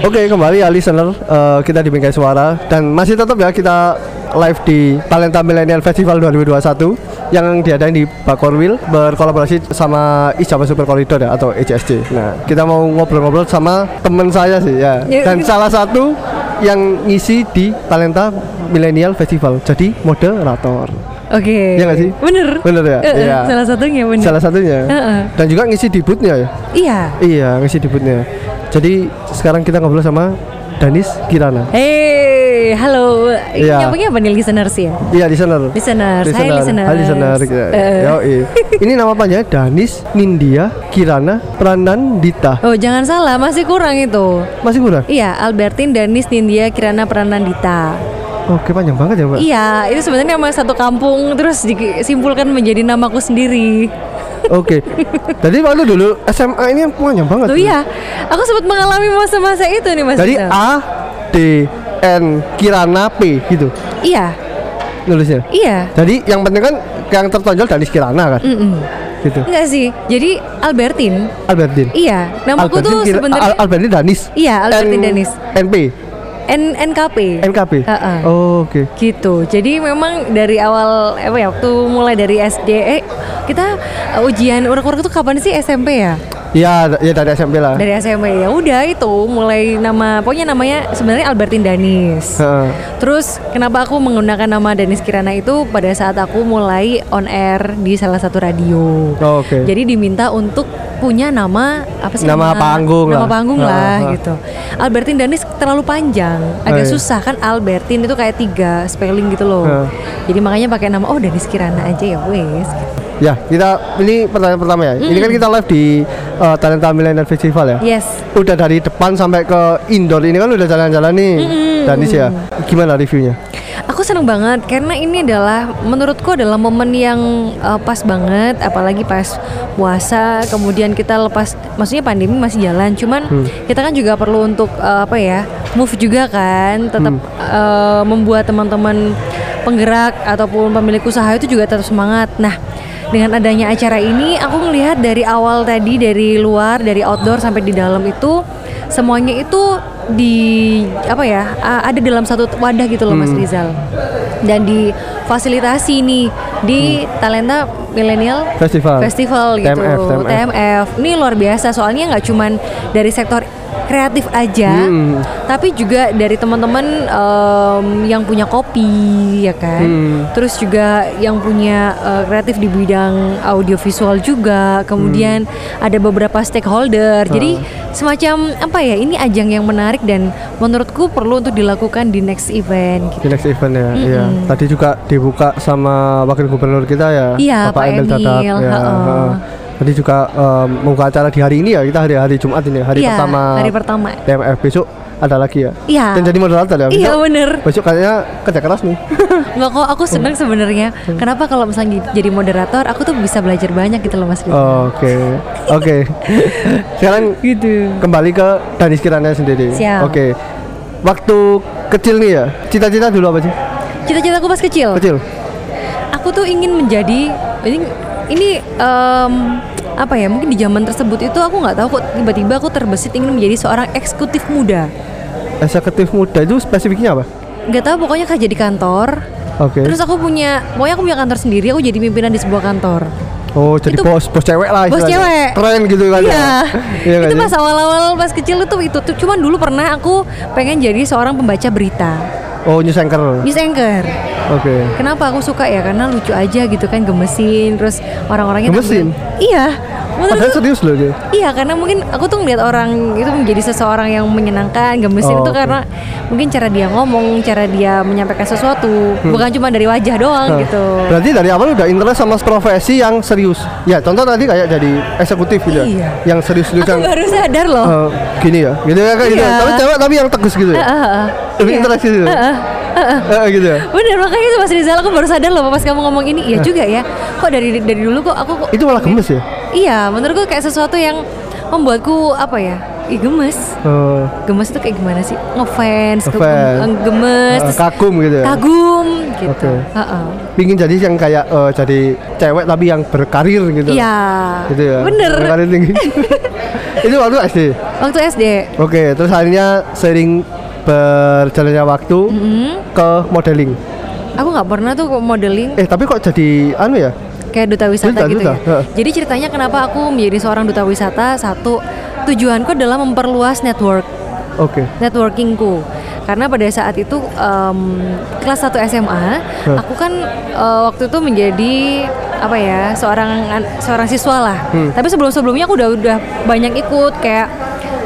Oke kembali ya listener Eh, kita di Bingkai Suara dan masih tetap ya kita live di Talenta Millennial Festival 2021 yang diadain di Bakorwil berkolaborasi sama Ijaba Super Corridor ya atau ECSC. Nah kita mau ngobrol-ngobrol sama temen saya sih ya dan salah satu yang ngisi di Talenta Millennial Festival jadi moderator. Oke. Iya nggak sih? Bener. Bener ya? Eh, eh, Iya. Salah satunya bener. Salah satunya Heeh. dan juga ngisi di boothnya ya. Iya. Iya ngisi di boothnya. Jadi sekarang kita ngobrol sama Danis Kirana. Hey, halo. Iya. Nyambungnya apa nih listeners ya? Iya listener. Listeners. Hai listeners. Hai listener. Ya. Eh. Yoi. Ini nama panjangnya Danis Nindya Kirana Pranandita. Oh jangan salah, masih kurang itu. Masih kurang? Iya, Albertin Danis Nindya Kirana Pranandita. Oke panjang banget ya mbak. Iya, itu sebenarnya nama satu kampung terus disimpulkan menjadi namaku sendiri. Oke. Jadi waktu dulu SMA ini panjang banget. Tuh iya, aku sempat mengalami masa-masa itu nih Mas. Jadi Rizal. A D N Kirana P gitu Iya, nulisnya. iya. Jadi yang penting kan yang tertonjol Danis Kirana kan. Mm-mm. Gitu. Enggak sih. Jadi Albertin. Albertin. Iya, namaku tuh sebenarnya Al- Albertin Danis. Iya, Albertin N- Danis. NP. N NKP. NKP. Heeh. Oh, Oke. gitu jadi memang dari awal apa ya waktu mulai dari SD eh kita uh, ujian urek-urek itu kapan sih SMP ya Iya, ya dari SMP lah. dari SMP ya udah itu mulai nama pokoknya namanya sebenarnya Albertin Danis Heeh. terus kenapa aku menggunakan nama Danis Kirana itu pada saat aku mulai on air di salah satu radio Oh, Oke. jadi diminta untuk punya nama apa sih Nama panggung nama lah. panggung Ah, lah ah. gitu Albertin Danis terlalu panjang agak Oh, iya. susah kan Albertin itu kayak tiga spelling gitu loh Ah. jadi makanya pakai nama oh Danis Kirana aja ya wes Ya, kita ini pertanyaan pertama ya. Ini kan kita live di uh, Talenta Millennial Festival ya. yes Udah dari depan sampai ke indoor ini kan udah jalan-jalan nih. Danis ya. Gimana reviewnya? Aku seneng banget karena ini adalah menurutku adalah momen yang uh, pas banget apalagi pas puasa kemudian kita lepas maksudnya pandemi masih jalan cuman kita kan juga perlu untuk uh, apa ya move juga kan tetap uh, membuat teman-teman penggerak ataupun pemilik usaha itu juga tetap semangat. Nah, dengan adanya acara ini aku melihat dari awal tadi dari luar dari outdoor sampai di dalam itu semuanya itu di apa ya ada dalam satu wadah gitu loh Mas Rizal dan difasilitasi nih di Talenta Millennial Festival. Festival gitu TMF, TMF. TMF. Ini luar biasa soalnya nggak cuman dari sektor kreatif aja Hmm. tapi juga dari teman-teman em, yang punya kopi ya kan Hmm. terus juga yang punya eh, kreatif di bidang audiovisual juga kemudian Hmm. ada beberapa stakeholder jadi Ah. semacam apa ya ini ajang yang menarik dan menurutku perlu untuk dilakukan di next event gitu. Di next event ya. Iya. Tadi juga dibuka sama wakil gubernur kita ya, Iya, Bapak Pak Emil Dadak. Emil, Ya, heeh. heeh. Tadi juga um, membuka acara di hari ini ya. Kita hari hari Jumat ini, hari Iya, pertama. hari pertama. TMF besok ada lagi ya. Iya. Dan jadi moderator ya. Iya bener Besok kayaknya kerja keras nih. Nggak kok aku senang sebenarnya Hmm. Kenapa kalau misalnya jadi moderator Aku tuh bisa belajar banyak gitu loh Mas Oke, oke. Sekarang Gitu kembali ke Danis Kirana sendiri. Siap. Oke. Waktu kecil nih ya, cita-cita dulu apa sih? Cita-citaku pas kecil Kecil. Aku tuh ingin menjadi Ini, ini em, apa ya mungkin di zaman tersebut itu aku nggak tahu kok tiba-tiba aku terbesit ingin menjadi seorang eksekutif muda Eksekutif muda itu spesifiknya apa? nggak tahu pokoknya kerja di kantor Oke. terus aku punya pokoknya aku punya kantor sendiri aku jadi pimpinan di sebuah kantor Oh, jadi Itu- bos, bos cewek lah Bos cewek. Keren gitu kan ya. Iya, Iya itu sih? pas awal-awal pas kecil itu itu tuh cuman dulu pernah aku pengen jadi seorang pembaca berita Oh, news anchor. news anchor Oke. Kenapa aku suka ya? Karena lucu aja gitu kan gemesin, terus orang-orangnya Gemesin? tampil- Iya. Padahal serius loh dia. Iya, karena mungkin aku tuh ngeliat orang itu menjadi seseorang yang menyenangkan, gemesin Oh, itu oke. karena mungkin cara dia ngomong, cara dia menyampaikan sesuatu, bukan cuma dari wajah doang Hmm. Nah, gitu. Berarti dari awal udah interest sama profesi yang serius. Ya, contoh tadi kayak jadi eksekutif gitu. ya. Iya. Yang serius-serius Aku yang baru sadar loh. eh, gini ya. Gitu ya kayak gitu. Iya. Tapi cewek tapi yang tegas gitu ya. Ah, ah, ah. Lebih Iya. interest gitu. Eh, gitu ya. Bener makanya itu Mas Rizal aku baru sadar loh pas kamu ngomong ini Iya juga ya Kok dari dari dulu kok aku kok Itu malah gemes ya. Iya menurutku kayak sesuatu yang membuatku apa ya Ih gemes Eh, Gemes itu kayak gimana sih? Ngefans, Ngefans. nge- gemes, eh, terus kagum gitu ya. kagum gitu. Oke. Heeh. Pingin jadi yang kayak eh, jadi cewek tapi yang berkarir gitu. Iya. Gitu ya. Bener. Berkarir tinggi. itu waktu SD. Waktu SD. Oke, terus akhirnya sering berjalannya waktu Hmm. ke modeling. Aku nggak pernah tuh modeling Eh, tapi kok jadi anu ya? kayak duta wisata Duta, gitu duta, ya. Jadi ceritanya kenapa aku menjadi seorang duta wisata satu tujuanku adalah memperluas network Oke. networkingku karena pada saat itu em, kelas 1 SMA Huh. aku kan eh, waktu itu menjadi apa ya seorang an- seorang siswa lah Hmm. tapi sebelum sebelumnya aku udah udah banyak ikut kayak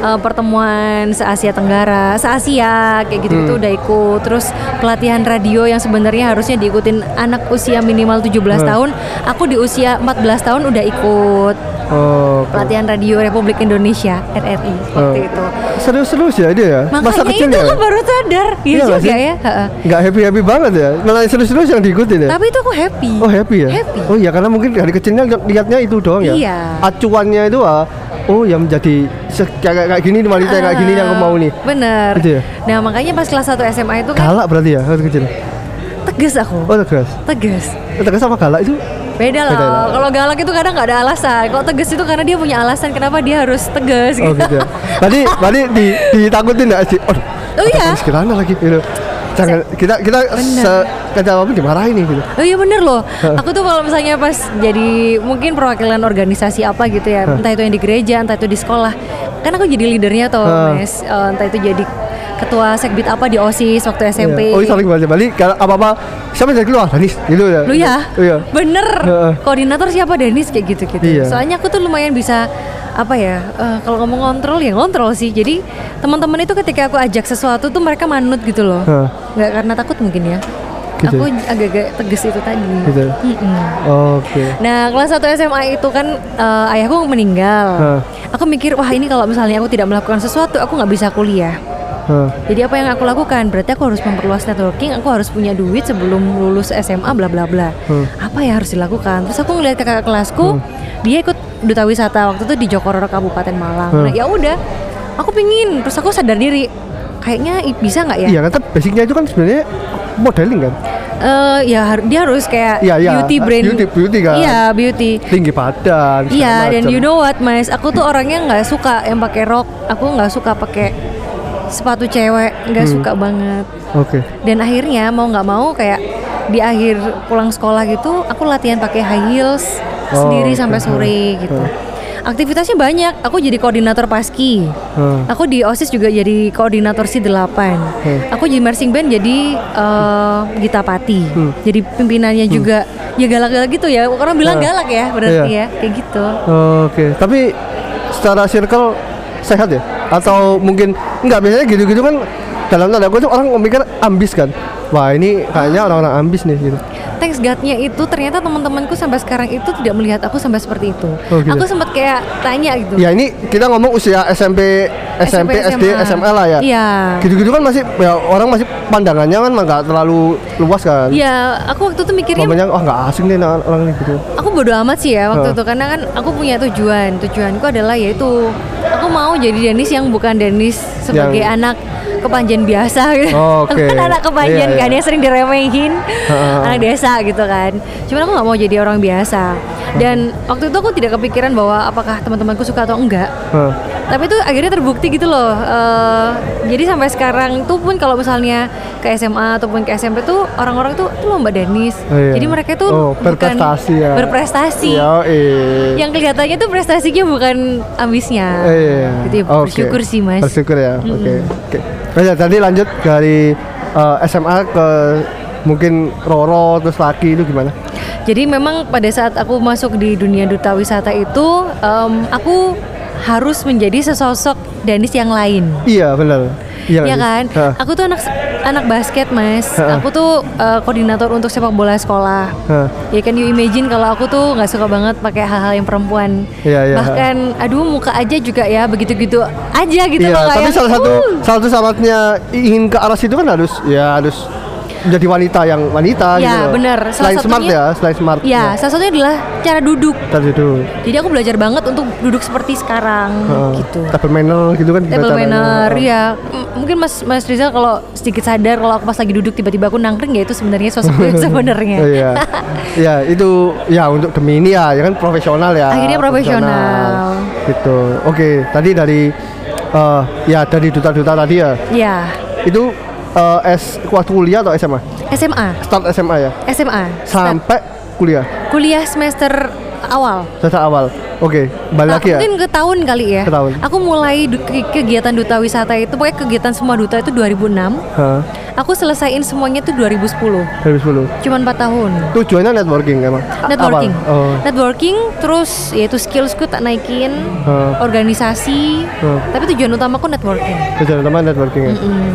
eh, pertemuan se Asia Tenggara se Asia kayak gitu gitu Hmm. udah ikut terus pelatihan radio yang sebenarnya harusnya diikutin anak usia minimal 17 Hmm. tahun aku di usia 14 tahun udah ikut Oh, pelatihan radio Republik Indonesia RRI waktu Oh. itu Seru-seru sih ya dia ya. Masa Makanya kecil itu ya. aku baru sadar Iya Iya juga sih? ya heeh. Nggak happy-happy banget ya. Malah seru-seru yang diikutin ya. Tapi itu aku happy Oh happy ya? Happy Oh iya karena mungkin dari kecilnya li- lihatnya itu doang ya. Iya. Acuannya itu ah, oh yang menjadi kayak kayak gini wanita kayak gini yang aku mau nih. Bener Gitu ya? Nah makanya pas kelas 1 SMA itu kan Galak berarti ya waktu kecil. tegas aku Oh tegas. Tegas Tegas sama galak itu Beda Beda lah. Kalau galak itu kadang nggak ada alasan Kalau tegas itu karena dia punya alasan Kenapa dia harus tegas Oh gitu gitu ya. Tadi tadi di, ditakutin enggak sih? Oh, Oh iya? Sekiranya lagi gitu. Jangan kita kita kata apa dimarahin nih gitu. Oh iya bener loh Aku tuh kalau misalnya pas jadi Mungkin perwakilan organisasi apa gitu ya Entah itu yang di gereja Entah itu di sekolah Kan aku jadi leadernya Hah. Mas Eh, Entah itu jadi ketua sekbid apa di OSIS waktu SMP Iya. Oh, saling balik balik kalau apa-apa siapa yang keluar Danis gitu ya. Lu ya? Iya. Bener. Heeh. Koordinator siapa Denis kayak gitu-gitu. Iya. Soalnya aku tuh lumayan bisa apa ya? eh, kalau ngomong kontrol ya kontrol sih. Jadi teman-teman itu ketika aku ajak sesuatu tuh mereka manut gitu loh. Nggak karena takut mungkin ya. Gitu. Aku agak-agak tegas itu tadi. Gitu. Mm-mm. Oke. Nah, kelas 1 SMA itu kan eh, ayahku meninggal. Hah. Aku mikir, wah ini kalau misalnya aku tidak melakukan sesuatu, aku nggak bisa kuliah. Hah. Jadi apa yang aku lakukan? Berarti aku harus memperluas networking, aku harus punya duit sebelum lulus SMA bla bla bla. Hmm. Apa yang harus dilakukan? Terus aku ngeliat kakak kelasku, dia ikut duta wisata waktu itu di Jokororo Kabupaten Malang. Hmm. Nah, ya udah, aku pingin. Terus aku sadar diri, kayaknya bisa nggak ya? Iya, kan basicnya itu kan sebenarnya modeling kan. Eh, ya har- dia harus kayak Iya, iya. beauty brand. Beauty- beauty kan. Iya, beauty. Tinggi badan. Iya, dan you know what, Mas? Aku tuh orangnya nggak suka yang pakai rok. Aku nggak suka pakai sepatu cewek, nggak Hmm. suka banget. Oke. dan akhirnya mau nggak mau kayak di akhir pulang sekolah gitu aku latihan pakai high heels Oh, sendiri oke. sampai sore gitu aktivitasnya banyak aku jadi koordinator paski Hmm. aku di osis juga jadi koordinator si 8 Hmm. aku jadi marching band jadi eh, Gita Pati Hmm. jadi pimpinannya juga ya galak-galak gitu ya orang bilang Hmm. galak ya berarti Iya. ya kayak gitu Oke. Tapi secara circle sehat ya? Atau mungkin enggak biasanya gitu-gitu kan dalam tanda kutip orang mikir ambis kan. Wah, ini kayaknya orang-orang ambis nih gitu. Thanks God-nya itu ternyata teman-temanku sampai sekarang itu tidak melihat aku sampai seperti itu. Oh, gitu. Aku sempat kayak tanya gitu. Ya ini kita ngomong usia SMP, SMP, SD, SMA lah ya. Iya. Gitu-gitu kan masih ya, orang masih pandangannya kan nggak terlalu luas kan. Iya, aku waktu itu mikirnya Namanya wah nggak asing nih orang ini gitu. aku bodo amat sih ya waktu itu karena kan aku punya tujuan. Tujuanku adalah yaitu aku mau jadi Denis yang bukan Denis sebagai Yang- anak kepanjen biasa gitu. Oh, oke. Aku kan anak kepanjen Iya, kan iya. yang sering diremehin Ha-ha. anak desa gitu kan. Cuman aku nggak mau jadi orang biasa. Dan waktu itu aku tidak kepikiran bahwa apakah teman-temanku suka atau enggak. Hah. Tapi itu akhirnya terbukti gitu loh. Eh, jadi sampai sekarang tuh pun kalau misalnya ke SMA ataupun ke SMP tuh orang-orang tuh tuh lomba Denis. Oh, iya. Jadi mereka tuh Oh, bukan berprestasi ya. Berprestasi. Ya, eh. Yang kelihatannya tuh prestasinya bukan ambisnya. Iya. Gitu ya, Oke. bersyukur sih mas. Bersyukur ya. Oke. Oke. Nah, ya, tadi lanjut dari eh, SMA ke mungkin Roro terus laki itu gimana? Jadi memang pada saat aku masuk di dunia duta wisata itu, em, aku harus menjadi sesosok Danis yang lain. Iya benar. Iya nggak kan? Hah, Aku tuh anak anak basket, Mas. Ha-ha. Aku tuh eh, koordinator untuk sepak bola sekolah. hah. Ya kan you imagine kalau aku tuh nggak suka banget pakai hal-hal yang perempuan. Iya, iya. Bahkan aduh muka aja juga ya begitu-gitu aja gitu Iya, loh tapi kayak, salah satu "Uh." salah satu syaratnya ingin ke arah situ kan harus ya harus menjadi wanita yang wanita Ya, gitu bener. Salah Selain smart satunya- ya, selain smart. Ya, salah satunya adalah cara duduk. Tadi itu. Jadi aku belajar banget untuk duduk seperti sekarang gitu. Table manner gitu kan Table manner, ya M- mungkin Mas Mas Rizal kalau sedikit sadar kalau aku pas lagi duduk tiba-tiba aku nangkring ya itu sebenarnya sosokku yang sebenarnya. Iya. ya itu ya untuk demi ini ya, ya kan profesional ya. Akhirnya profesional. Gitu. Oke, tadi dari eh ya dari duta-duta tadi ya. Ya, Itu eh, S waktu kuliah atau SMA? SMA, Start SMA ya. SMA. Start Sampai kuliah. kuliah semester awal. Semester awal. Oke, balik Ah, lagi ya. mungkin ke tahun kali ya. Ke tahun. Aku mulai ke- kegiatan duta wisata itu pokoknya kegiatan semua duta itu 2006. Hah, Aku selesaiin semuanya itu 2010. 2010. Cuman 4 tahun. Tujuannya networking emang. Networking. awal. Oh. Networking terus yaitu skillsku tak naikin, Hah. organisasi. Hah. Tapi tujuan utamaku networking. Tujuan utama networking ya.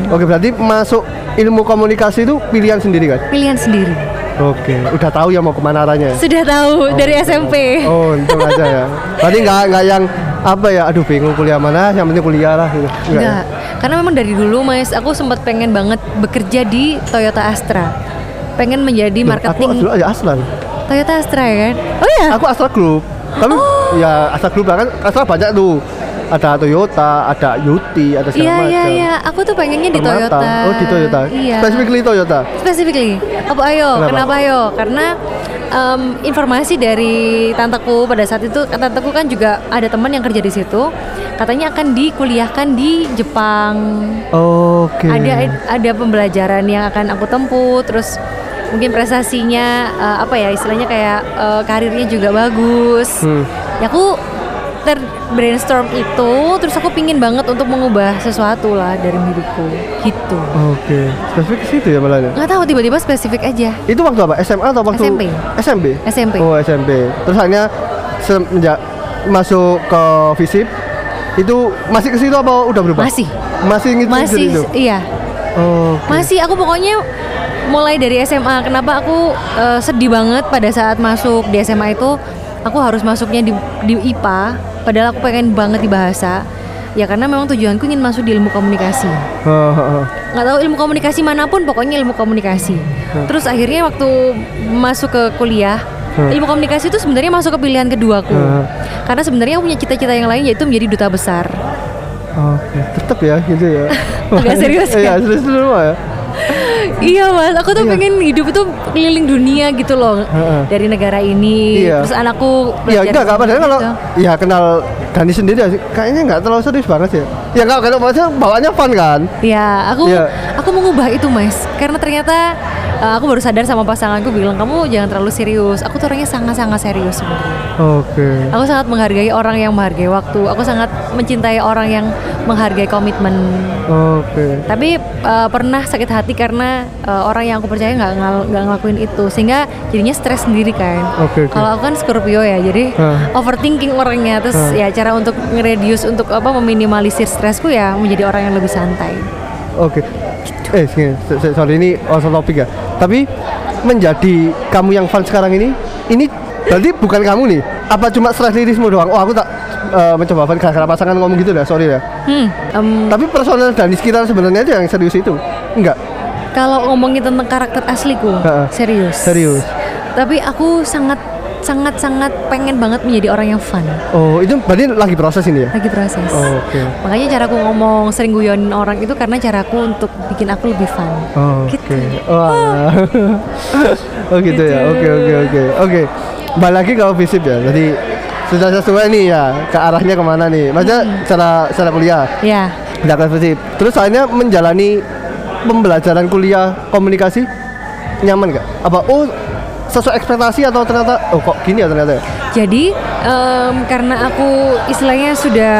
Oke, berarti masuk ilmu komunikasi itu pilihan sendiri kan? Pilihan sendiri. Oke, udah tahu ya mau ke mana arahnya. ya? Sudah tahu dari SMP. Oh, untung aja ya. Berarti nggak nggak yang apa ya? Aduh, bingung kuliah mana? Yang penting kuliah lah. Gitu. Nggak ya? Enggak. Karena memang dari dulu Mas, aku sempat pengen banget bekerja di Toyota Astra. Pengen menjadi Loh, marketing Aku dulu aja Aslan. Toyota Astra ya kan? Oh ya? Aku Astra Group. Tapi Oh. ya Astra Group lah kan Astra banyak tuh. Ada Toyota, ada Yuti, ada segala Iya macam. iya iya, aku tuh pengennya di. Toyota. Oh, di Toyota. Iya. Specifically Toyota. Specifically. Apa ayo? Kenapa? Kenapa, ayo? Karena em, informasi dari tanteku pada saat itu tanteku kan juga ada teman yang kerja di situ. Katanya akan dikuliahkan di Jepang. Oke. Ada ada pembelajaran yang akan aku tempuh terus mungkin prestasinya eh, apa ya istilahnya kayak eh, karirnya juga bagus. Hmm. Ya aku ter brainstorm itu terus aku pingin banget untuk mengubah sesuatu lah dari hidupku gitu. Oke. Spesifik ke situ ya malah. nggak tahu tiba-tiba spesifik aja Itu waktu apa? SMA atau waktu SMP. SMP. SMP. Oh SMP. Terus hanya semenjak masuk ke Visip itu masih ke situ apa udah berubah? Masih. Masih ngikutin masih itu. iya Oke. masih aku pokoknya mulai dari SMA kenapa aku eh, sedih banget pada saat masuk di SMA itu aku harus masuknya di, di IPA padahal aku pengen banget di bahasa ya karena memang tujuanku ingin masuk di ilmu komunikasi nggak tahu ilmu komunikasi mana pun pokoknya ilmu komunikasi terus akhirnya waktu masuk ke kuliah ilmu komunikasi itu sebenarnya masuk ke pilihan keduaku Hmm. karena sebenarnya aku punya cita-cita yang lain yaitu menjadi duta besar Oke, tetap ya gitu ya. Agak serius Iya, kan? serius dulu ya. Iya mas, aku tuh Iya. pengen hidup itu keliling dunia gitu loh Heeh. dari negara ini. Iya. Terus anakku Iya, enggak, enggak padahal kalau gitu. ya kenal Dani sendiri ya, kayaknya enggak terlalu serius banget ya. Ya enggak, kalau maksudnya bawaannya fun kan. Ya, aku Iya. aku mengubah itu mas, karena ternyata uh, aku baru sadar sama pasanganku bilang kamu jangan terlalu serius. Aku tuh orangnya sangat-sangat serius sebenarnya. Oke. Aku sangat menghargai orang yang menghargai waktu. Aku sangat mencintai orang yang menghargai komitmen. Oke. Tapi uh, pernah sakit hati karena uh, orang yang aku percaya nggak nggak ngelakuin itu, sehingga jadinya stres sendiri kan. Oke, oke. Kalau aku kan Scorpio ya, jadi Hah. overthinking orangnya. Terus Hah. ya cara untuk nge-reduce untuk apa meminimalisir stresku ya menjadi orang yang lebih santai. Oke. Eh, sini, se- se- sorry ini off topik ya. Tapi menjadi kamu yang fun sekarang ini, ini berarti bukan kamu nih. Apa cuma stres dirimu doang? Oh, aku tak eh, mencoba fun gara-gara pasangan ngomong gitu ya, sorry ya. Hmm, em, Tapi personal dan di sekitar sebenarnya itu yang serius itu. Enggak. kalau ngomongin tentang karakter asliku, Ha-ha. serius. Serius. Tapi aku sangat sangat sangat pengen banget menjadi orang yang fun. Oh, itu berarti lagi proses ini ya? Lagi proses. Oh, Oke. Makanya caraku ngomong sering guyonin orang itu karena caraku untuk bikin aku lebih fun. Oh, Oke. Gitu. Wah. oh gitu ya. Oke oke oke. Oke. Balik lagi ke visip ya. Jadi sudah sesuai nih ya ke arahnya ke mana nih? Maksudnya secara secara kuliah. Ya, Tidak ke visip. Terus akhirnya menjalani pembelajaran kuliah komunikasi nyaman nggak? Apa oh sesuai ekspektasi atau ternyata oh kok gini ya ternyata ya? Jadi em, karena aku istilahnya sudah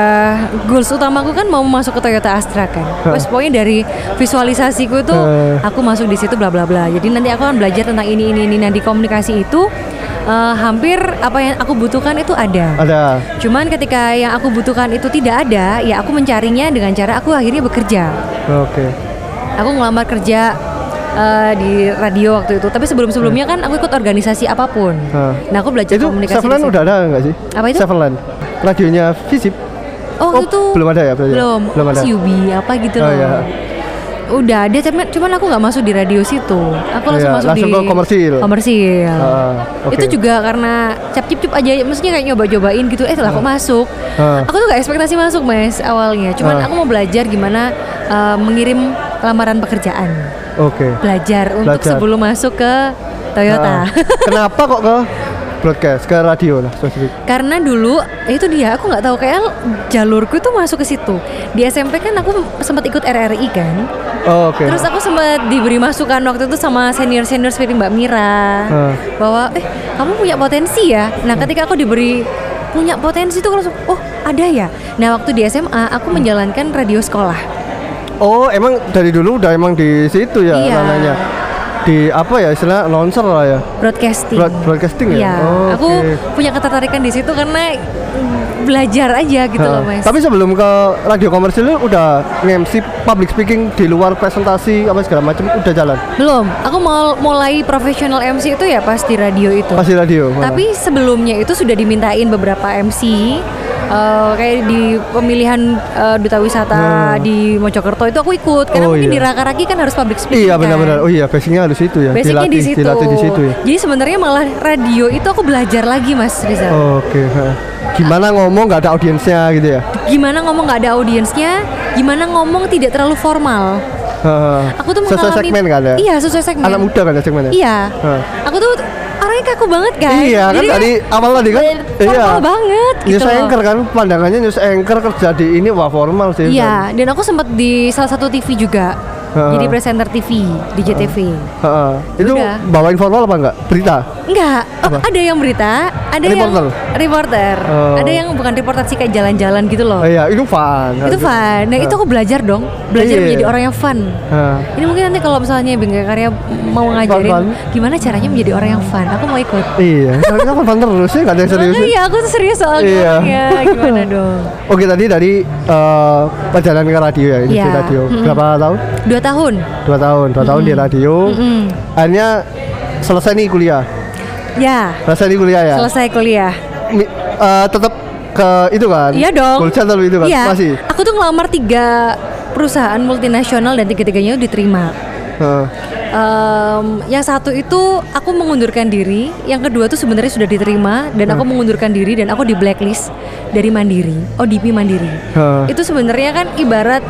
goals utamaku kan mau masuk ke Toyota Astra kan. Terus pokoknya dari visualisasiku itu Heh. aku masuk di situ bla bla bla. Jadi nanti aku akan belajar tentang ini ini ini. Di komunikasi itu eh, hampir apa yang aku butuhkan itu ada. Ada. Cuman ketika yang aku butuhkan itu tidak ada, ya aku mencarinya dengan cara aku akhirnya bekerja. Oke. Aku ngelamar kerja eh, di radio waktu itu. Tapi sebelum-sebelumnya kan aku ikut organisasi apa pun. Nah aku belajar Itu komunikasi. Sevenland udah ada nggak sih? Apa itu? Sevenland. Radionya visip. Oh, Oh, itu belum ada ya berarti ya? Belum. Belum ada. CUB apa gitu Oh, loh. iya. udah ada cuman cuman aku nggak masuk di radio situ aku langsung Iya, masuk langsung di ke komersil. komersil Ah, oke. itu juga karena cap cip cip aja maksudnya kayak nyoba cobain gitu eh lah kok masuk Ah. aku tuh gak ekspektasi masuk mas awalnya cuman Ah. aku mau belajar gimana eh, mengirim lamaran pekerjaan Oke. belajar untuk Belajar. sebelum masuk ke Toyota Ah. Kenapa kok ke broadcast ke radio lah spesifik? karena dulu itu dia aku nggak tahu kayak jalurku tuh masuk ke situ di SMP kan aku sempat ikut RRI kan Oh, Oke. Terus aku sempat diberi masukan waktu itu sama senior-senior seperti Mbak Mira Hmm. bahwa eh kamu punya potensi ya. Nah, ketika aku diberi punya potensi itu langsung oh ada ya. Nah, waktu di SMA aku menjalankan radio sekolah. Oh, emang dari dulu udah emang di situ ya Iya. ranahnya. Di apa ya istilah announcer lah ya. Broadcasting. Broad- broadcasting ya? Iya. Oh, aku punya ketertarikan di situ karena belajar aja gitu loh, Nah, Mas. Tapi sebelum ke radio komersil udah nge-MC public speaking di luar presentasi apa segala macam udah jalan. Belum. Aku mau mulai profesional MC itu ya pas di radio itu. Pas di radio. mana? Tapi sebelumnya itu sudah dimintain beberapa MC eh, kayak di pemilihan eh, duta wisata Hmm. di Mojokerto itu aku ikut karena Oh, mungkin iya. di Raka-Raki kan harus public speaking. Iya kan. benar-benar. Oh iya, basicnya harus itu ya. Basicnya dilatih, di situ. dilatih di situ ya. Jadi sebenarnya malah radio itu aku belajar lagi Mas Rizal. Oke. ha. Gimana ngomong nggak ada audiensnya gitu ya? Gimana ngomong nggak ada audiensnya, gimana ngomong tidak terlalu formal. Ha. Aku tuh sesuai mengalami segmen kan ya? Iya, sesuai segmen. Anak muda kan ya segmennya? Iya. Hah. Aku tuh orangnya kaku banget kan. Iya kan Jadi tadi awal tadi kan formal banget gitu News anchor kan pandangannya news anchor kerja di ini wah formal sih. Iya, dan aku sempat di salah satu TV juga. Jadi presenter TV di JTV. Heeh. Itu Udah. bawain formal apa enggak? Berita. Enggak, oh, Apa? ada yang berita, ada Reporter? yang reporter, Oh. ada yang bukan reporter sih kayak jalan-jalan gitu loh. Oh, iya, itu fun. Itu fun. Nah, itu aku belajar dong, Iya. belajar menjadi orang yang fun. Heeh. Ini mungkin nanti kalau misalnya Bingkai Karya mau ngajarin Fun-fun. gimana caranya menjadi orang yang fun, aku mau ikut. Iya, kan fun terus sih, enggak ada yang serius. Makanya iya, aku tuh serius soalnya. Iya. Ya, gimana dong? Oke, tadi dari eh, perjalanan ke radio ya, ini Iya. radio. Berapa tahun? Dua tahun. Dua tahun, dua tahun di radio. Mm-mm. Akhirnya selesai nih kuliah. Ya, Selesai nih kuliah ya. selesai kuliah. Mi- eh, tetap ke itu kan? Iya dong. Kuliah atau itu kan? Iya. Masih. Aku tuh ngelamar tiga perusahaan multinasional dan tiga-tiganya diterima. Heeh. Em, yang satu itu aku mengundurkan diri, yang kedua tuh sebenarnya sudah diterima dan aku mengundurkan diri dan aku di blacklist dari Mandiri, ODP Mandiri. Heeh. Itu sebenarnya kan ibarat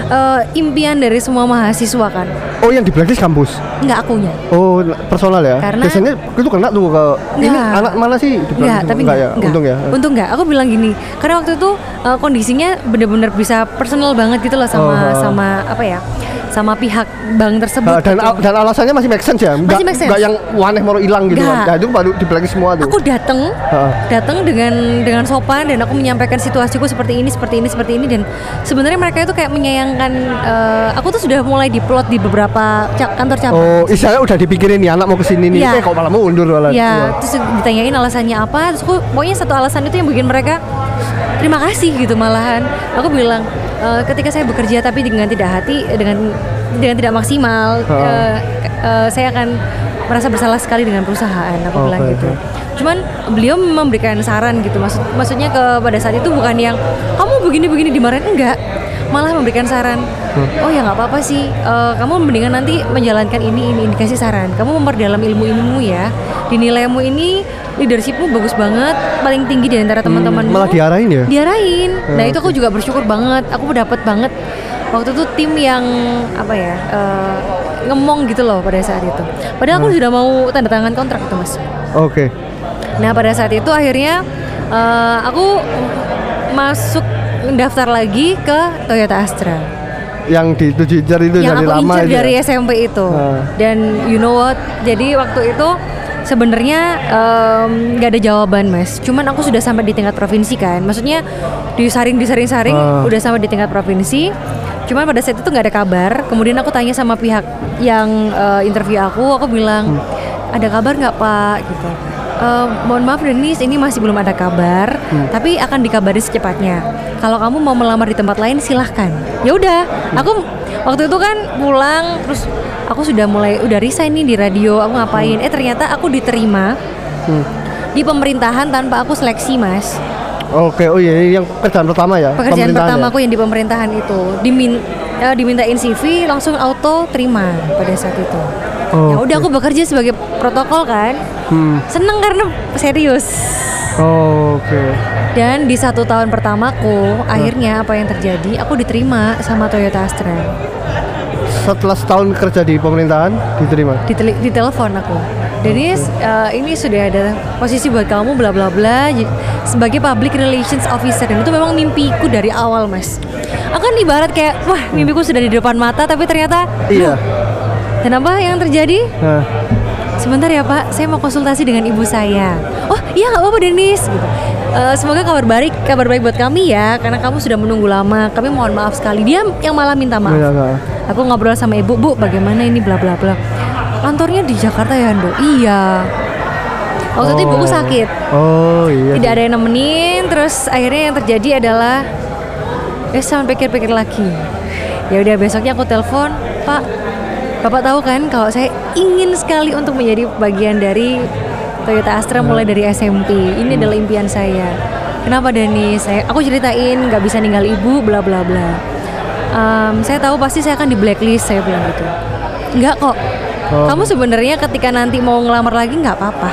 eh, impian dari semua mahasiswa kan, Oh, yang di blacklist kampus. nggak akunya. Oh, personal ya? Karena- Biasanya itu kena tuh ke ini Enggak. anak mana sih? Di Enggak, tapi enggak enggak, ya. Untung ya. Untung enggak. Aku bilang gini, karena waktu itu eh, kondisinya bener-bener bisa personal banget gitu loh sama Oh, sama apa ya? Sama pihak bank tersebut. Ah, dan gitu. al- dan alasannya masih make sense ya? Enggak, make sense. enggak yang waneh mau hilang gitu kan. Nah, itu baru semua tuh. aku datang Heeh. datang dengan dengan sopan dan aku menyampaikan situasiku seperti ini seperti ini seperti ini dan sebenarnya mereka itu kayak menyayangkan eh, aku tuh sudah mulai diplot di beberapa ca- kantor cabang Oh, istilahnya udah dipikirin nih anak mau ke sini nih, Iya. eh kok malah mundur malah. ya Wah. terus ditanyain alasannya apa terus aku pokoknya satu alasan itu yang bikin mereka terima kasih gitu malahan aku bilang "Eh, ketika saya bekerja tapi dengan tidak hati dengan dengan tidak maksimal eh, eh, saya akan merasa bersalah sekali dengan perusahaan aku Oke, bilang gitu cuman beliau memberikan saran gitu maksud maksudnya ke pada saat itu bukan yang kamu begini begini dimarahin. Enggak malah memberikan saran. Oh ya nggak apa-apa sih. Eh, kamu mendingan nanti menjalankan ini ini kasih saran. Kamu memperdalam ilmu ilmu ya. Dinilaimu ini leadershipmu bagus banget paling tinggi di antara teman-temanmu. malah diarahin ya? diarahin. Nah Hmm, itu aku juga bersyukur banget. Aku dapat banget. Waktu itu tim yang apa ya eh, ngemong gitu loh pada saat itu. Padahal Hmm. aku sudah mau tanda tangan kontrak itu mas. Oke. Nah pada saat itu akhirnya eh, aku masuk daftar lagi ke Toyota Astra Yang di tujuh incer itu yang dari aku lama itu dari ya? SMP itu. Ah. Dan you know what? Jadi waktu itu sebenarnya nggak ada jawaban mas. Cuman aku sudah sampai di tingkat provinsi kan. Maksudnya disaring disaring saring Ah. udah sampai di tingkat provinsi. Cuman pada saat itu nggak ada kabar. Kemudian aku tanya sama pihak yang eh, interview aku, aku bilang ada kabar nggak pak? Gitu. "Eh, mohon maaf Denis, ini masih belum ada kabar, tapi akan dikabari secepatnya. Kalau kamu mau melamar di tempat lain silahkan. Ya udah, aku waktu itu kan pulang, terus aku sudah mulai udah resign nih di radio. Aku ngapain? Eh ternyata aku diterima Hmm. di pemerintahan tanpa aku seleksi mas. Oke, oh iya yang kerjaan pertama ya? Pekerjaan pertama ya? aku yang di pemerintahan itu dimin eh, dimintain CV langsung auto terima pada saat itu. Oh, ya udah oke. aku bekerja sebagai protokol kan. Hmm. Seneng karena serius. Oh, Oke. Dan di satu tahun pertamaku, akhirnya apa yang terjadi? Aku diterima sama Toyota Astra. Setelah setahun kerja di pemerintahan diterima. di, tele- di telepon aku Denis eh, ini sudah ada posisi buat kamu bla bla bla sebagai public relations officer dan itu memang mimpiku dari awal mas aku kan ibarat kayak wah mimpiku sudah di depan mata tapi ternyata Iya. Dan apa yang terjadi Nah, sebentar ya pak saya mau konsultasi dengan ibu saya oh iya nggak apa-apa Denis gitu "Eh, semoga kabar baik kabar baik buat kami ya karena kamu sudah menunggu lama kami mohon maaf sekali dia yang malah minta maaf iya, iya. Aku ngobrol sama ibu, bu, bagaimana ini bla bla bla. Kantornya di Jakarta ya, Ando? Iya. Waktu itu ibuku Oh. sakit, Oh iya. tidak ada yang nemenin. Terus akhirnya yang terjadi adalah, eh sama pikir-pikir lagi. Ya udah besoknya aku telepon, Pak. Bapak tahu kan kalau saya ingin sekali untuk menjadi bagian dari Toyota Astra mulai dari SMP. Ini adalah impian saya. Kenapa Dani? Saya aku ceritain nggak bisa ninggal ibu, bla bla bla. Em, saya tahu pasti saya akan di blacklist saya bilang gitu. Enggak kok. Oh. Kamu sebenarnya ketika nanti mau ngelamar lagi nggak apa-apa.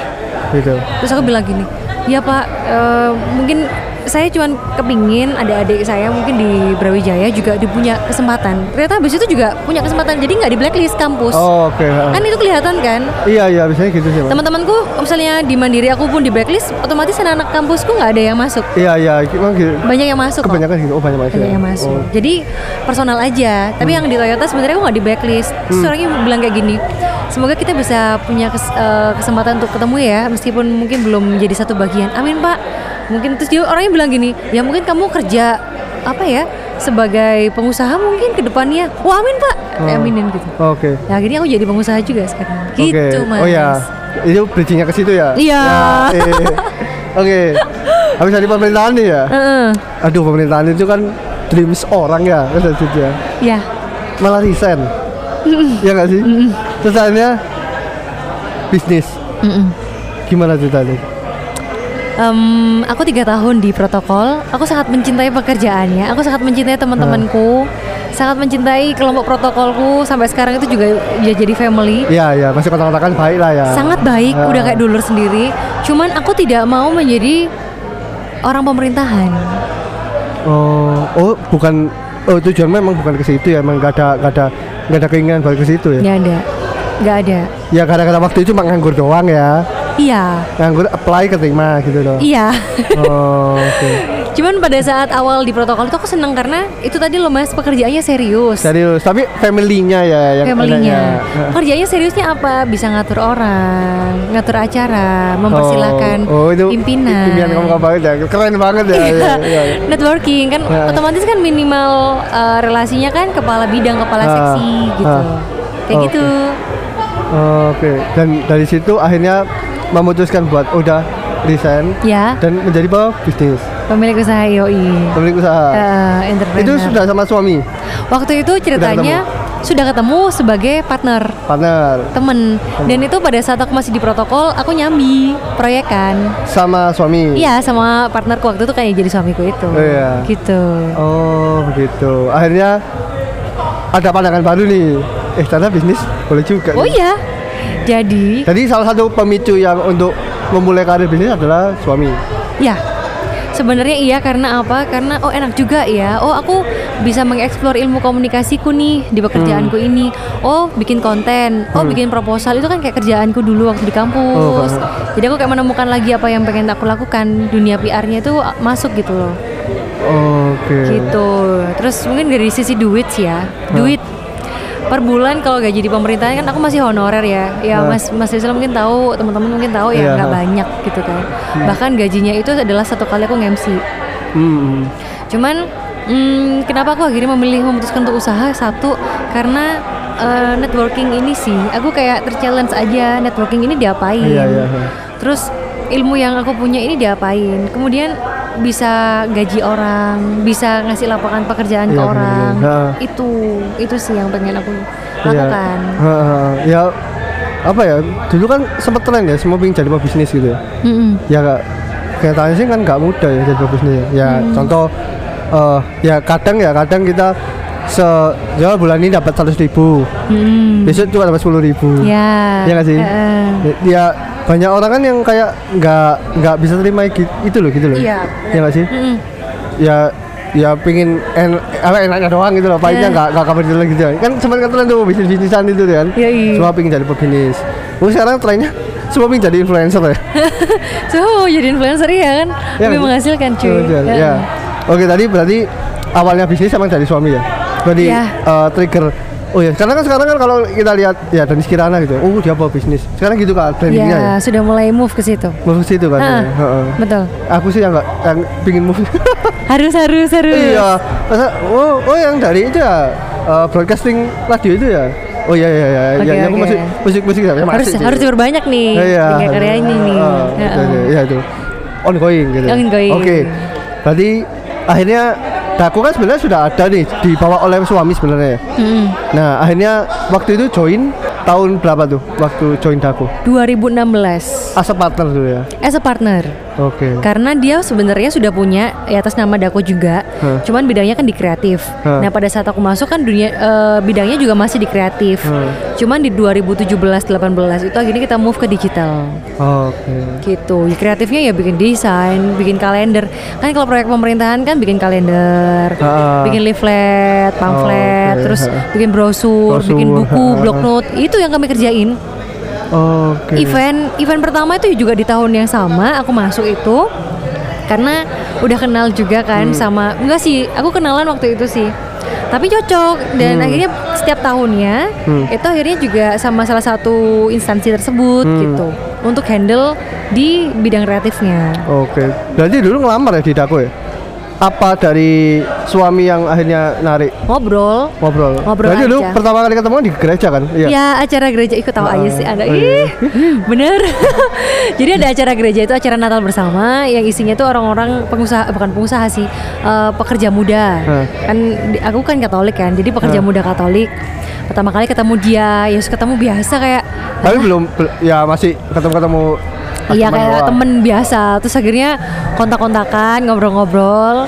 Gitu. Terus aku bilang gini, ya Pak, eh, mungkin saya cuman kepingin ada adik saya mungkin di Brawijaya juga dipunya kesempatan. Ternyata habis itu juga punya kesempatan, jadi nggak di blacklist kampus. Oh, oke. ha. Kan itu kelihatan kan? Iya, iya, biasanya gitu sih. Teman-temanku misalnya di Mandiri aku pun di blacklist, otomatis anak-anak kampusku nggak ada yang masuk. Iya, iya, gitu. Banyak yang masuk. kok. Kebanyakan gitu. Oh, banyak masuk. Banyak ya? yang masuk. Oh. Jadi personal aja. Tapi yang di Toyota sebenarnya aku nggak di blacklist. Hmm. orangnya bilang kayak gini. Semoga kita bisa punya kes- eh, kesempatan untuk ketemu ya, meskipun mungkin belum menjadi satu bagian. Amin Pak. Mungkin terus dia orangnya bilang gini, ya mungkin kamu kerja apa ya sebagai pengusaha mungkin ke depannya. Wah amin Pak. Oh. Aminin gitu. Oke. Ya akhirnya aku jadi pengusaha juga sekarang. Oke. Gitu mas. Oh ya. Itu bridgingnya ke situ ya? Iya. Ya, eh. Oke. Habis dari pemerintahan nih ya. Heeh. Aduh, pemerintahan itu kan dreams orang ya, kan ya. Ya. Malah resign. Iya nggak sih? Terus akhirnya bisnis. Mm-mm. Gimana ceritanya? Em, aku tiga tahun di protokol. Aku sangat mencintai pekerjaannya. Aku sangat mencintai teman-temanku. Sangat mencintai kelompok protokolku. Sampai sekarang itu juga ya jadi family. Iya, iya, masih kontak-kontakan baik lah ya. Sangat baik. Ah. Udah kayak dulur sendiri. Cuman aku tidak mau menjadi orang pemerintahan. Oh, oh bukan oh tujuan memang bukan ke situ ya, emang gak ada gak ada gak ada keinginan balik ke situ ya. Nggak ada. Nggak ada. Ya gara-gara waktu itu cuma nganggur doang ya. Iya. Nganggur apply keterima gitu loh. Iya. Oh, oke. Cuman pada saat awal di protokol itu aku seneng karena itu tadi loh mas pekerjaannya serius. Serius, tapi family-nya ya yang Family-nya. seriusnya apa? Bisa ngatur orang, ngatur acara, mempersilahkan oh, oh, itu pimpinan. Pimpinan kamu banget ya. Keren banget ya. ya, ya. Networking kan Ya. otomatis kan minimal uh, relasinya kan kepala bidang, kepala Ah, seksi gitu. ah. Kayak Oke. gitu. Oke, dan dari situ akhirnya memutuskan buat udah resign Ya, dan menjadi apa? Bisnis, pemilik usaha IOI. pemilik usaha. Uh, entrepreneur. itu sudah sama suami, Waktu itu ceritanya sudah ketemu sebagai partner partner, temen dan itu pada saat aku masih di protokol aku nyambi proyekan sama suami. Iya sama partnerku waktu itu kayak jadi suamiku itu. Oh, iya. Gitu. Oh begitu. Akhirnya ada pandangan baru nih. Eh ternyata bisnis boleh juga. Oh nih. iya. Jadi Jadi salah satu pemicu yang untuk memulai karir bisnis adalah suami. ya sebenarnya iya karena apa? Karena oh enak juga ya. Oh aku bisa mengeksplor ilmu komunikasiku nih di pekerjaanku Hmm. ini. Oh bikin konten. Oh bikin proposal itu kan kayak kerjaanku dulu waktu di kampus. Oh, Jadi aku kayak menemukan lagi apa yang pengen aku lakukan. Dunia PR-nya itu masuk gitu loh. Oke. gitu terus mungkin dari sisi duit sih ya duit per bulan kalau gaji di pemerintahan kan aku masih honorer ya ya Hah. mas mas Rizal mungkin tahu teman-teman mungkin tahu Iya, ya nggak hah. banyak gitu kan bahkan gajinya itu adalah satu kali aku nge-MC Hmm. cuman hmm, kenapa aku akhirnya memilih memutuskan untuk usaha satu karena eh, networking ini sih aku kayak terchallenge aja networking ini diapain Iya iya. iya. terus ilmu yang aku punya ini diapain kemudian bisa gaji orang bisa ngasih lapangan pekerjaan ke Iya, orang. Ha. itu itu sih yang pengen aku Iya. lakukan ha. Ya apa ya? Dulu kan sempat tren ya semua pengen jadi pebisnis gitu ya. Mm-mm. Ya nggak kenyataannya sih kan nggak mudah ya jadi pebisnis ya. Ya Hmm. contoh eh ya kadang ya kadang kita se ya bulan ini dapat 100 ribu Hmm. besok cuma dapat 10 ribu Ya. Iya nggak sih? Heeh. ya banyak orang kan yang kayak nggak nggak bisa terima itu loh gitu loh Iya, ya nggak sih Mm-mm. ya ya pingin en, apa enaknya doang gitu loh pahitnya Iya. nggak nggak kabar gitu gitu kan sempat ketelan tuh bisnis bisnisan itu kan Iya, iya. semua pingin jadi pebisnis oh sekarang trennya semua pingin jadi influencer ya So, mau jadi influencer ya kan? Iya Lebih menghasilkan cuy. Heeh. ya oke tadi berarti awalnya bisnis emang dari suami ya berarti Iya. eh, trigger Oh ya, karena kan sekarang kan kalau kita lihat ya Dennis Kirana gitu, oh dia bawa bisnis. Sekarang gitu kan trendingnya ya. Ya, sudah mulai move ke situ. Move ke situ kan. Heeh, ya. Betul. Aku sih yang nggak yang pingin move. Harus harus harus. iya. Masa oh oh yang dari itu ya eh, broadcasting radio itu ya. Oh iya iya iya. Oke, ya, ya, aku masih musik musik ya, harus masih sih. harus berbanyak nih Iya. tinggal karya ini nih. Heeh, Heeh. itu, itu, Iya itu. Ongoing gitu. Ongoing. Oke. Berarti akhirnya Daku kan sebenarnya sudah ada nih dibawa oleh suami sebenarnya. Mm-mm. Nah akhirnya waktu itu join tahun berapa tuh waktu join Daku? 2016 As a partner dulu ya. as a partner. Oke. Karena dia sebenarnya sudah punya ya atas nama Dako juga, Hah. cuman bidangnya kan di kreatif. Hah. Nah pada saat aku masuk kan dunia eh, bidangnya juga masih di kreatif. Hah. Cuman di 2017-18 itu akhirnya kita move ke digital. Oke. gitu ya kreatifnya ya bikin desain bikin kalender kan kalau proyek pemerintahan kan bikin kalender Ah. bikin leaflet pamflet Oke, terus ha. bikin brosur, Brosur, bikin buku block note itu yang kami kerjain Oke. event event pertama itu juga di tahun yang sama aku masuk itu karena udah kenal juga kan Hmm. sama enggak sih aku kenalan waktu itu sih tapi cocok dan Hmm. akhirnya setiap tahunnya Hmm. itu akhirnya juga sama salah satu instansi tersebut Hmm. gitu untuk handle di bidang kreatifnya Oke. Berarti dulu ngelamar ya di Daku ya? Apa dari suami yang akhirnya narik ngobrol ngobrol? Ngobrol Berarti dulu pertama kali ketemu di gereja kan? Iya. Ya acara gereja ikut tahu Ah, aja sih ada iya. ih bener jadi ada acara gereja itu acara Natal bersama yang isinya tuh orang-orang pengusaha bukan pengusaha sih eh, pekerja muda Hah. kan aku kan Katolik kan jadi pekerja Hah. muda Katolik pertama kali ketemu dia ya ketemu biasa kayak Tapi belum bel- ya masih ketemu-ketemu iya kayak doang. temen biasa. Terus akhirnya kontak-kontakan ngobrol-ngobrol.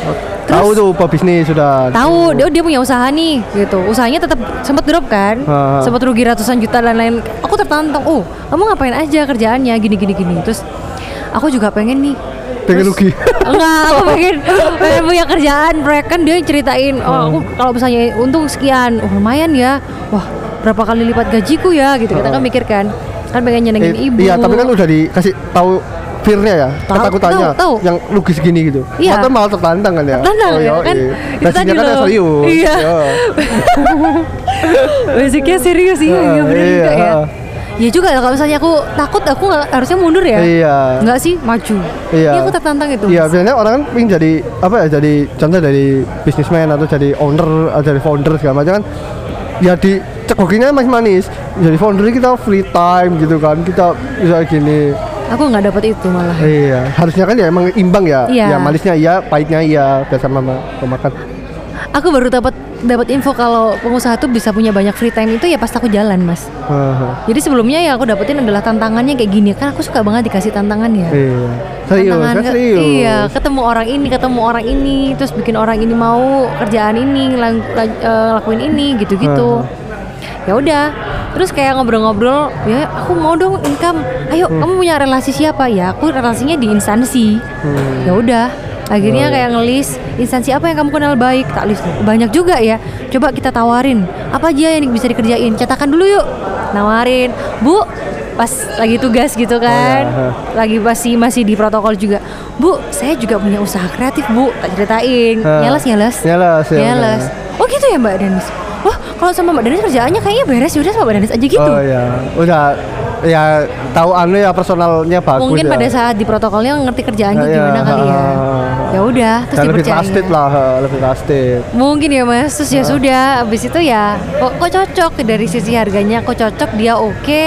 Tahu tuh pebisnis sudah. tahu dia dia punya usaha nih gitu. Usahanya tetap sempat drop kan? Ah. sempat rugi ratusan juta dan lain aku tertantang oh kamu ngapain aja kerjaannya? Gini gini gini. Terus aku juga pengen nih. Pengen rugi. enggak aku pengen pengen punya kerjaan. Proyek kan dia ceritain oh aku kalau misalnya untung sekian. Oh lumayan ya. Wah berapa kali lipat gajiku ya gitu. Kita kan mikir kan kan pengen nyenengin Eh, ibu Iya, tapi kan udah dikasih tahu fear-nya ya, Tahu, ketakutannya tahu, tahu. yang logis segini gitu. Iya. Atau malah tertantang kan ya? Tertantang ya, iya, kan? iya. Itu Basicnya kan loh. serius. Iya. basicnya serius sih Heeh, iya bener iya, juga ya heeh. ya juga kalau misalnya aku takut aku harusnya mundur ya Iya. Enggak sih maju Iya. Ini aku tertantang itu Iya, biasanya orang kan pengen jadi apa ya? Jadi contoh dari bisnismen atau jadi owner atau jadi founder segala macam kan. Ya di cekokinya masih manis. Jadi founder kita free time gitu kan. Kita bisa gini. aku nggak dapat itu malah Iya, harusnya kan ya emang imbang ya. Iya. Ya manisnya iya, pahitnya iya, biasa mama pemakan. aku baru dapat dapat info kalau pengusaha tuh bisa punya banyak free time itu ya pas aku jalan mas Haha. jadi sebelumnya ya aku dapetin adalah tantangannya kayak gini kan aku suka banget dikasih tantangan ya Iya. Serius, Tantangan kan ke- serius. Iya, ketemu orang ini, ketemu orang ini, terus bikin orang ini mau kerjaan ini, lang- la- eh, lakuin ini, gitu-gitu. Ya udah, terus kayak ngobrol-ngobrol, ya aku mau dong income. Ayo, Hmm. kamu punya relasi siapa? Ya, aku relasinya di instansi. Hmm. Ya udah, akhirnya Oh, kayak ngelis instansi apa yang kamu kenal baik, tak list banyak juga ya. Coba kita tawarin, apa aja yang bisa dikerjain? Cetakan dulu yuk, nawarin, bu. Pas lagi tugas gitu kan, Oh, ya, lagi masih masih di protokol juga. Bu, saya juga punya usaha kreatif, Bu. Tak ceritain. Ha. Nyeles, nyeles. Nyeles, ya Nyeles. Oh, gitu ya, Mbak Danis. Kalau sama Mbak Danis kerjaannya kayaknya beres ya udah sama Mbak Danis aja gitu. Oh ya, udah ya tahu anu ya personalnya bagus Mungkin ya. pada saat di protokolnya ngerti kerjaannya Ya, ya, gimana kali ya. Ya udah, terus Dan lebih dipercaya. trusted lah, lebih trusted. Mungkin ya mas, terus ya sudah, abis itu ya kok, kok cocok dari sisi harganya, kok cocok dia oke,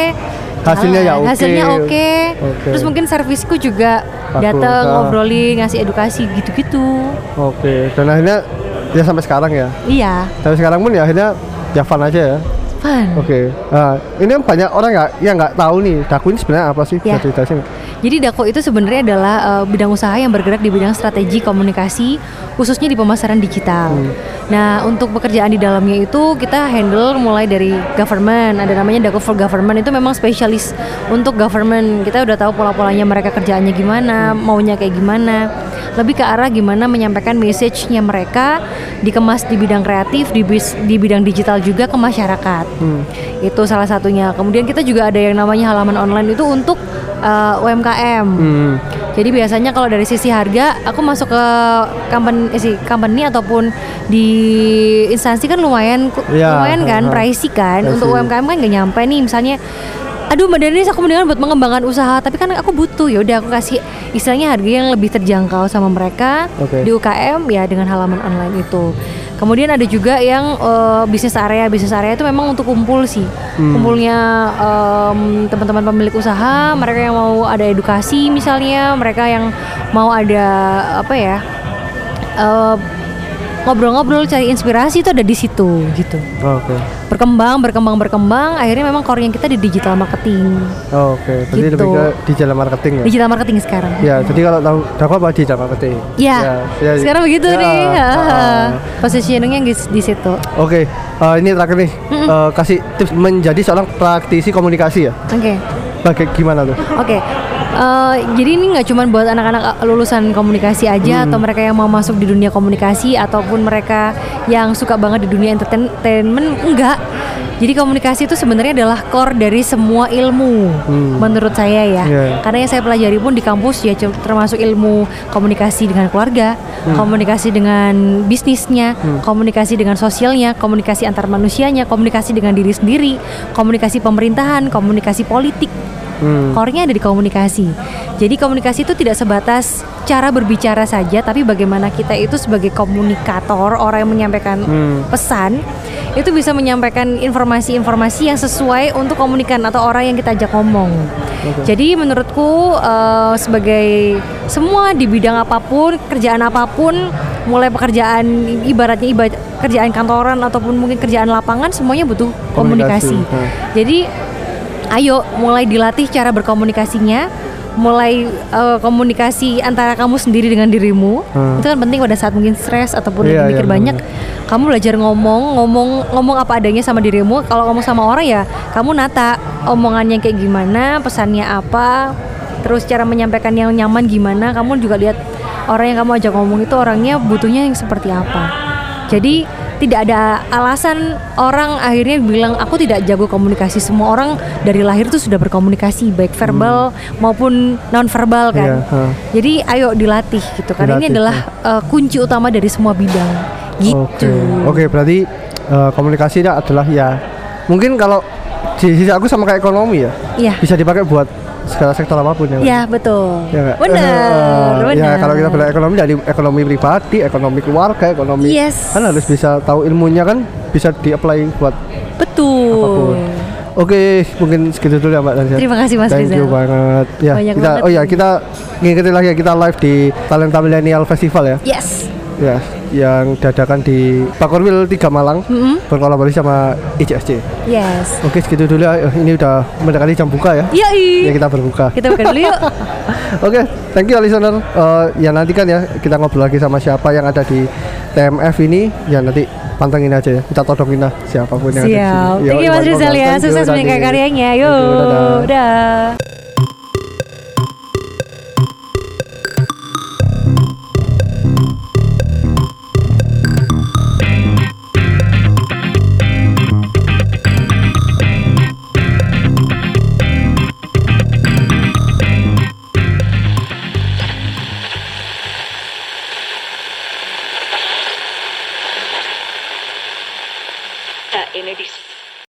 Hasilnya ya jalan. oke. hasilnya oke, Oke. terus mungkin servisku juga datang ah. ngobrolin, ngasih edukasi gitu-gitu, Oke, dan akhirnya ya sampai sekarang ya. iya, Sampai sekarang pun ya akhirnya ya fun aja ya. fun. Oke. Nah, ini kan banyak orang nggak yang nggak tahu nih Daku ini sebenarnya apa sih? Ya. Dijelasin nggak? Jadi Dako itu sebenarnya adalah uh, bidang usaha yang bergerak di bidang strategi komunikasi khususnya di pemasaran digital. Hmm. Nah, untuk pekerjaan di dalamnya itu kita handle mulai dari government, ada namanya Dako for Government itu memang spesialis untuk government. Kita udah tahu pola-polanya mereka kerjaannya gimana, maunya kayak gimana. Lebih ke arah gimana menyampaikan message-nya mereka dikemas di bidang kreatif, di, bis, di bidang digital juga ke masyarakat. Hmm. Itu salah satunya. Kemudian kita juga ada yang namanya halaman online itu untuk uh, eh, UMKM. Hmm. Jadi biasanya kalau dari sisi harga, aku masuk ke company, eh, company ataupun di instansi kan lumayan ya, lumayan kan, uh, pricey kan. Pricey. Untuk UMKM kan nggak nyampe nih, misalnya aduh mbak Denis aku mendingan buat mengembangkan usaha. Tapi kan aku butuh. Ya udah aku kasih istilahnya harga yang lebih terjangkau sama mereka okay. di UKM ya dengan halaman online itu. Kemudian ada juga yang uh, bisnis area, bisnis area itu memang untuk kumpul sih, hmm. kumpulnya um, teman-teman pemilik usaha, mereka yang mau ada edukasi misalnya, mereka yang mau ada apa ya, uh, ngobrol-ngobrol cari inspirasi itu ada di situ gitu. Oh, Oke. Okay. Berkembang, berkembang, berkembang. Akhirnya memang core yang kita di digital marketing. Oh, Oke. Okay. gitu. lebih ke digital marketing ya. Digital marketing sekarang. Ya, jadi kalau tahu dapat apa digital marketing. Ya. ya, ya sekarang begitu ya, nih. Uh, Positioningnya di, di situ. Oke. Okay. Uh, ini terakhir nih. Mm -mm. Uh, kasih tips menjadi seorang praktisi komunikasi ya. Oke. Okay. Bagaimana tuh? Oke. Okay Uh, jadi ini nggak cuma buat anak-anak lulusan komunikasi aja hmm. atau mereka yang mau masuk di dunia komunikasi ataupun mereka yang suka banget di dunia entertainment enggak. Jadi komunikasi itu sebenarnya adalah core dari semua ilmu hmm. menurut saya ya. Yeah. Karena yang saya pelajari pun di kampus ya termasuk ilmu komunikasi dengan keluarga, hmm. komunikasi dengan bisnisnya, hmm. komunikasi dengan sosialnya, komunikasi antar manusianya, komunikasi dengan diri sendiri, komunikasi pemerintahan, komunikasi politik hmm. core-nya ada di komunikasi. Jadi komunikasi itu tidak sebatas cara berbicara saja, tapi bagaimana kita itu sebagai komunikator, orang yang menyampaikan hmm. pesan, itu bisa menyampaikan informasi-informasi yang sesuai untuk komunikan atau orang yang kita ajak ngomong. Okay. Jadi menurutku uh, sebagai semua di bidang apa pun, kerjaan apa pun, mulai pekerjaan ibaratnya ibarat kerjaan kantoran ataupun mungkin kerjaan lapangan semuanya butuh komunikasi. komunikasi. Hmm. Jadi ayo mulai dilatih cara berkomunikasinya. Mulai uh, komunikasi antara kamu sendiri dengan dirimu. Hmm. itu kan penting pada saat mungkin stres ataupun yeah, mikir yeah, banyak. Bener. kamu belajar ngomong ngomong ngomong apa adanya sama dirimu. Kalau ngomong sama orang ya kamu nata omongannya kayak gimana pesannya apa terus cara menyampaikan yang nyaman gimana. Kamu juga lihat orang yang kamu ajak ngomong itu orangnya butuhnya yang seperti apa. Jadi tidak ada alasan orang akhirnya bilang aku tidak jago komunikasi semua orang dari lahir itu sudah berkomunikasi baik verbal hmm. maupun non verbal kan yeah, huh. jadi ayo dilatih gitu karena ini adalah uh, kunci utama dari semua bidang gitu oke okay. okay, berarti uh, komunikasi adalah ya mungkin kalau di sisi aku sama kayak ekonomi ya yeah. bisa dipakai buat segala sektor apa pun ya. Ya betul. Ya, benar. Uh, ya kalau kita belajar ekonomi dari ekonomi pribadi, ekonomi keluarga, ekonomi yes. kan harus bisa tahu ilmunya kan bisa di-apply buat betul. Apa pun. Oke, mungkin segitu dulu ya Mbak. Terima kasih Mas Thank Rizal. you banget. Ya, Banyak kita banget. oh ya, kita ngikutin lagi ya kita live di Talenta Millennial Festival ya. Yes. Ya, yang dadakan di Pakorwil 3 Malang mm -hmm. berkolaborasi sama ICSC. Yes. Oke, segitu dulu ya. Ini udah mendekati jam buka ya. Iya. Ya kita berbuka. Kita buka dulu yuk. Oke, thank you listener. Uh, ya nanti kan ya kita ngobrol lagi sama siapa yang ada di TMF ini. Ya nanti pantengin aja ya. Kita todongin lah siapa pun yang Siap. ada di sini. Thank you Mas Rizal ya. Sukses meningkat karyanya. Yuk. Dadah. dadah.